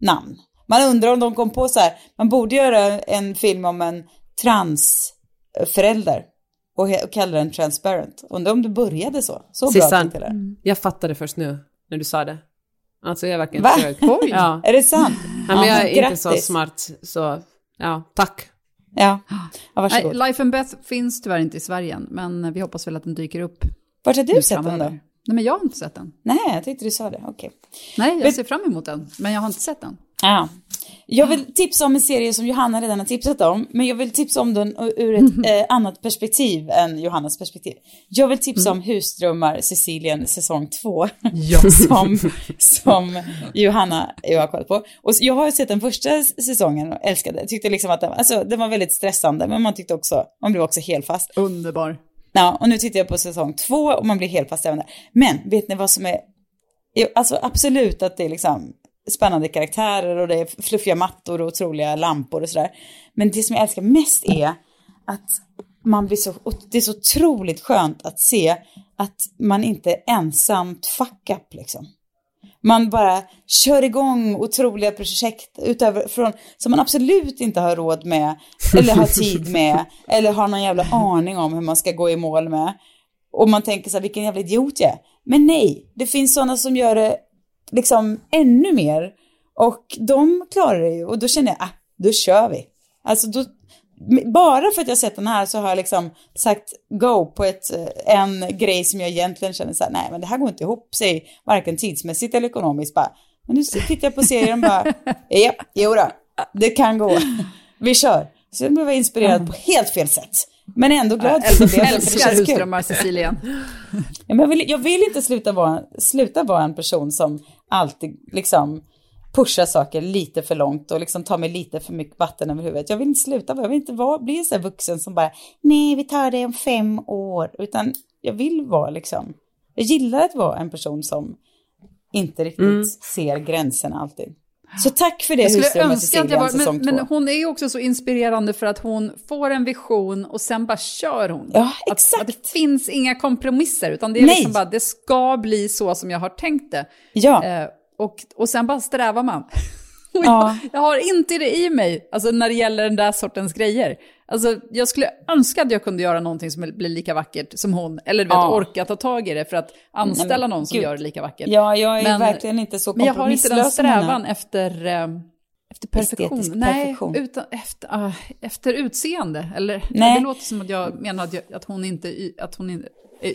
namn. Man undrar om de kom på så här, man borde göra en film om en transförälder och, och kalla den Transparent. Undrar om det började så. Så bra Sissan, titel är. jag fattade först nu när du sa det. Alltså jag är verkligen Va? trög. Oj. Ja. Är det sant? Ja, men jag är Ja, inte så grattis. smart, så ja, tack. Ja, ja varsågod. Nej, Life and Beth finns tyvärr inte i Sverige än, men vi hoppas väl att den dyker upp. Vart har du sett den då? Nej, men jag har inte sett den. Nej, jag tyckte du sa det. Okej. Nej, jag ser fram emot den, men jag har inte sett den. Ja. Jag vill tipsa om en serie som Johanna redan har tipsat om, men jag vill tipsa om den ur ett eh, annat perspektiv än Johannas perspektiv. Jag vill tipsa om Husdrömmar Sicilien säsong 2, som, som Johanna jag har kollat på. Och jag har sett den första säsongen och älskade, tyckte liksom att den, alltså, den var väldigt stressande, men man tyckte också, man blev också helt fast. Underbar. Ja, och nu tittar jag på säsong två och man blir helt fast även där. Men vet ni vad som är, alltså absolut att det är liksom spännande karaktärer och det är fluffiga mattor och otroliga lampor och sådär. Men det som jag älskar mest är att man blir så, det är så otroligt skönt att se att man inte är ensamt fuck up liksom. Man bara kör igång otroliga projekt utöver, från, som man absolut inte har råd med, eller har tid med, eller har någon jävla aning om hur man ska gå i mål med. Och man tänker så här, vilken jävla idiot jag är. Men nej, det finns sådana som gör det liksom ännu mer. Och de klarar det ju. Och då känner jag, ah, då kör vi. Alltså då, bara för att jag sett den här så har jag liksom sagt go på ett, eh, en grej som jag egentligen känner så här, nej men det här går inte ihop sig, varken tidsmässigt eller ekonomiskt bara. Men nu tittar jag på serien och bara, ja, jo då, det kan gå. Vi kör. Så jag blev inspirerad på helt fel sätt. Men ändå glad för det. det Älskar husdrömmar men jag, vill, jag vill inte sluta vara, sluta vara en person som alltid liksom pushar saker lite för långt och liksom tar mig lite för mycket vatten över huvudet. Jag vill inte sluta jag vill inte vara, bli en sån här vuxen som bara, nej vi tar det om fem år, utan jag vill vara liksom, jag gillar att vara en person som inte riktigt ser gränserna alltid. Så tack för det Jag skulle önska att jag var, men, men hon är ju också så inspirerande för att hon får en vision och sen bara kör hon. Ja, Att, exakt. att det finns inga kompromisser, utan det är Nej. liksom bara, det ska bli så som jag har tänkt det. Ja. Eh, och, och sen bara strävar man. Och Ja. jag, jag har inte det i mig, alltså när det gäller den där sortens grejer. Alltså, jag skulle önska att jag kunde göra någonting som blir lika vackert som hon, eller du vet, Ja. orka ta tag i det för att anställa Nej, men någon som gud. gör det lika vackert. Ja, jag är Men- verkligen inte så Men jag har inte den kompromisslös strävan efter, eh, efter perfektion. Estetisk Nej, perfektion. Utan, efter, ah, efter utseende. Eller, Nej. Det låter som att jag menar att, jag, att, hon inte, att hon är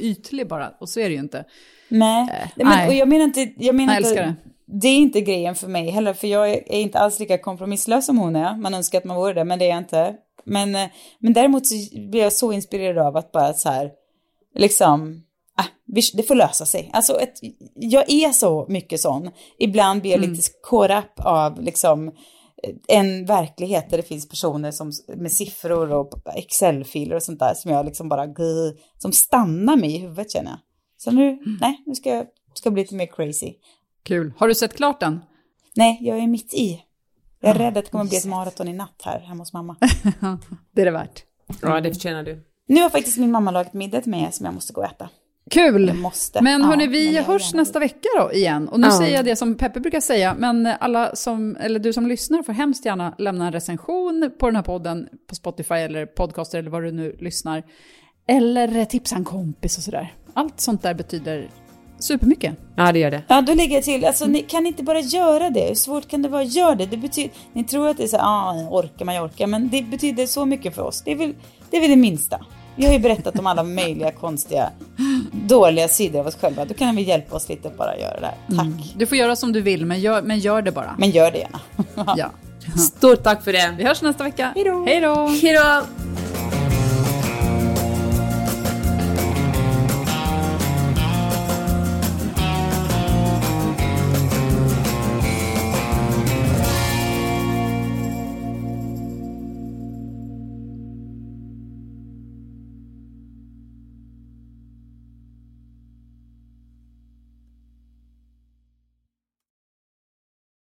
ytlig bara, och så är det ju inte. Nej, Nej, men, nej. och jag menar inte, jag menar Jag inte, älskar det. Det är inte grejen för mig heller, för jag är, inte alls lika kompromisslös som hon är. Man önskar att man vore det, men det är jag inte. Men, eh, men däremot så blir jag så inspirerad av att bara så här, liksom, ah, det får lösa sig. Alltså, ett, jag är så mycket sån. Ibland blir jag Mm. lite up av liksom en verklighet där det finns personer som, med siffror och Excel-filer och sånt där som jag liksom bara, som stannar mig i huvudet känner jag. Så nu, Mm. nej, nu ska jag ska bli lite mer crazy. Kul. Har du sett klart den? Nej, jag är mitt i. Jag är rädd att det kommer bli ett maraton i natt här hemma hos mamma. Det är det värt. Ja, det förtjänar du. Nu har faktiskt min mamma lagat middag till mig som jag måste gå och äta. Kul! Måste. Men Ja, hörni, vi men hörs nästa vecka då igen. Och nu Ja. säger jag det som Peppe brukar säga, men alla som, eller du som lyssnar får hemskt gärna lämna en recension på den här podden på Spotify eller podcaster eller vad du nu lyssnar. Eller tipsa en kompis och sådär. Allt sånt där betyder supermycket. Ja, det gör det. Ja, då lägger jag till, alltså ni kan inte bara göra det. Hur svårt kan det vara? Gör det. Det betyder, ni tror att det är så här, ah, orkar man, jag orkar. Men det betyder så mycket för oss. Det är väl det, är väl det minsta. Vi har ju berättat om alla möjliga konstiga, dåliga sidor av oss själva. Då kan vi hjälpa oss lite att bara göra det här. Tack. Du får göra som du vill, men gör, men gör det bara. Men gör det gärna. Ja. Stort tack för det. Vi hörs nästa vecka. Hej då! Hej då! Hejdå!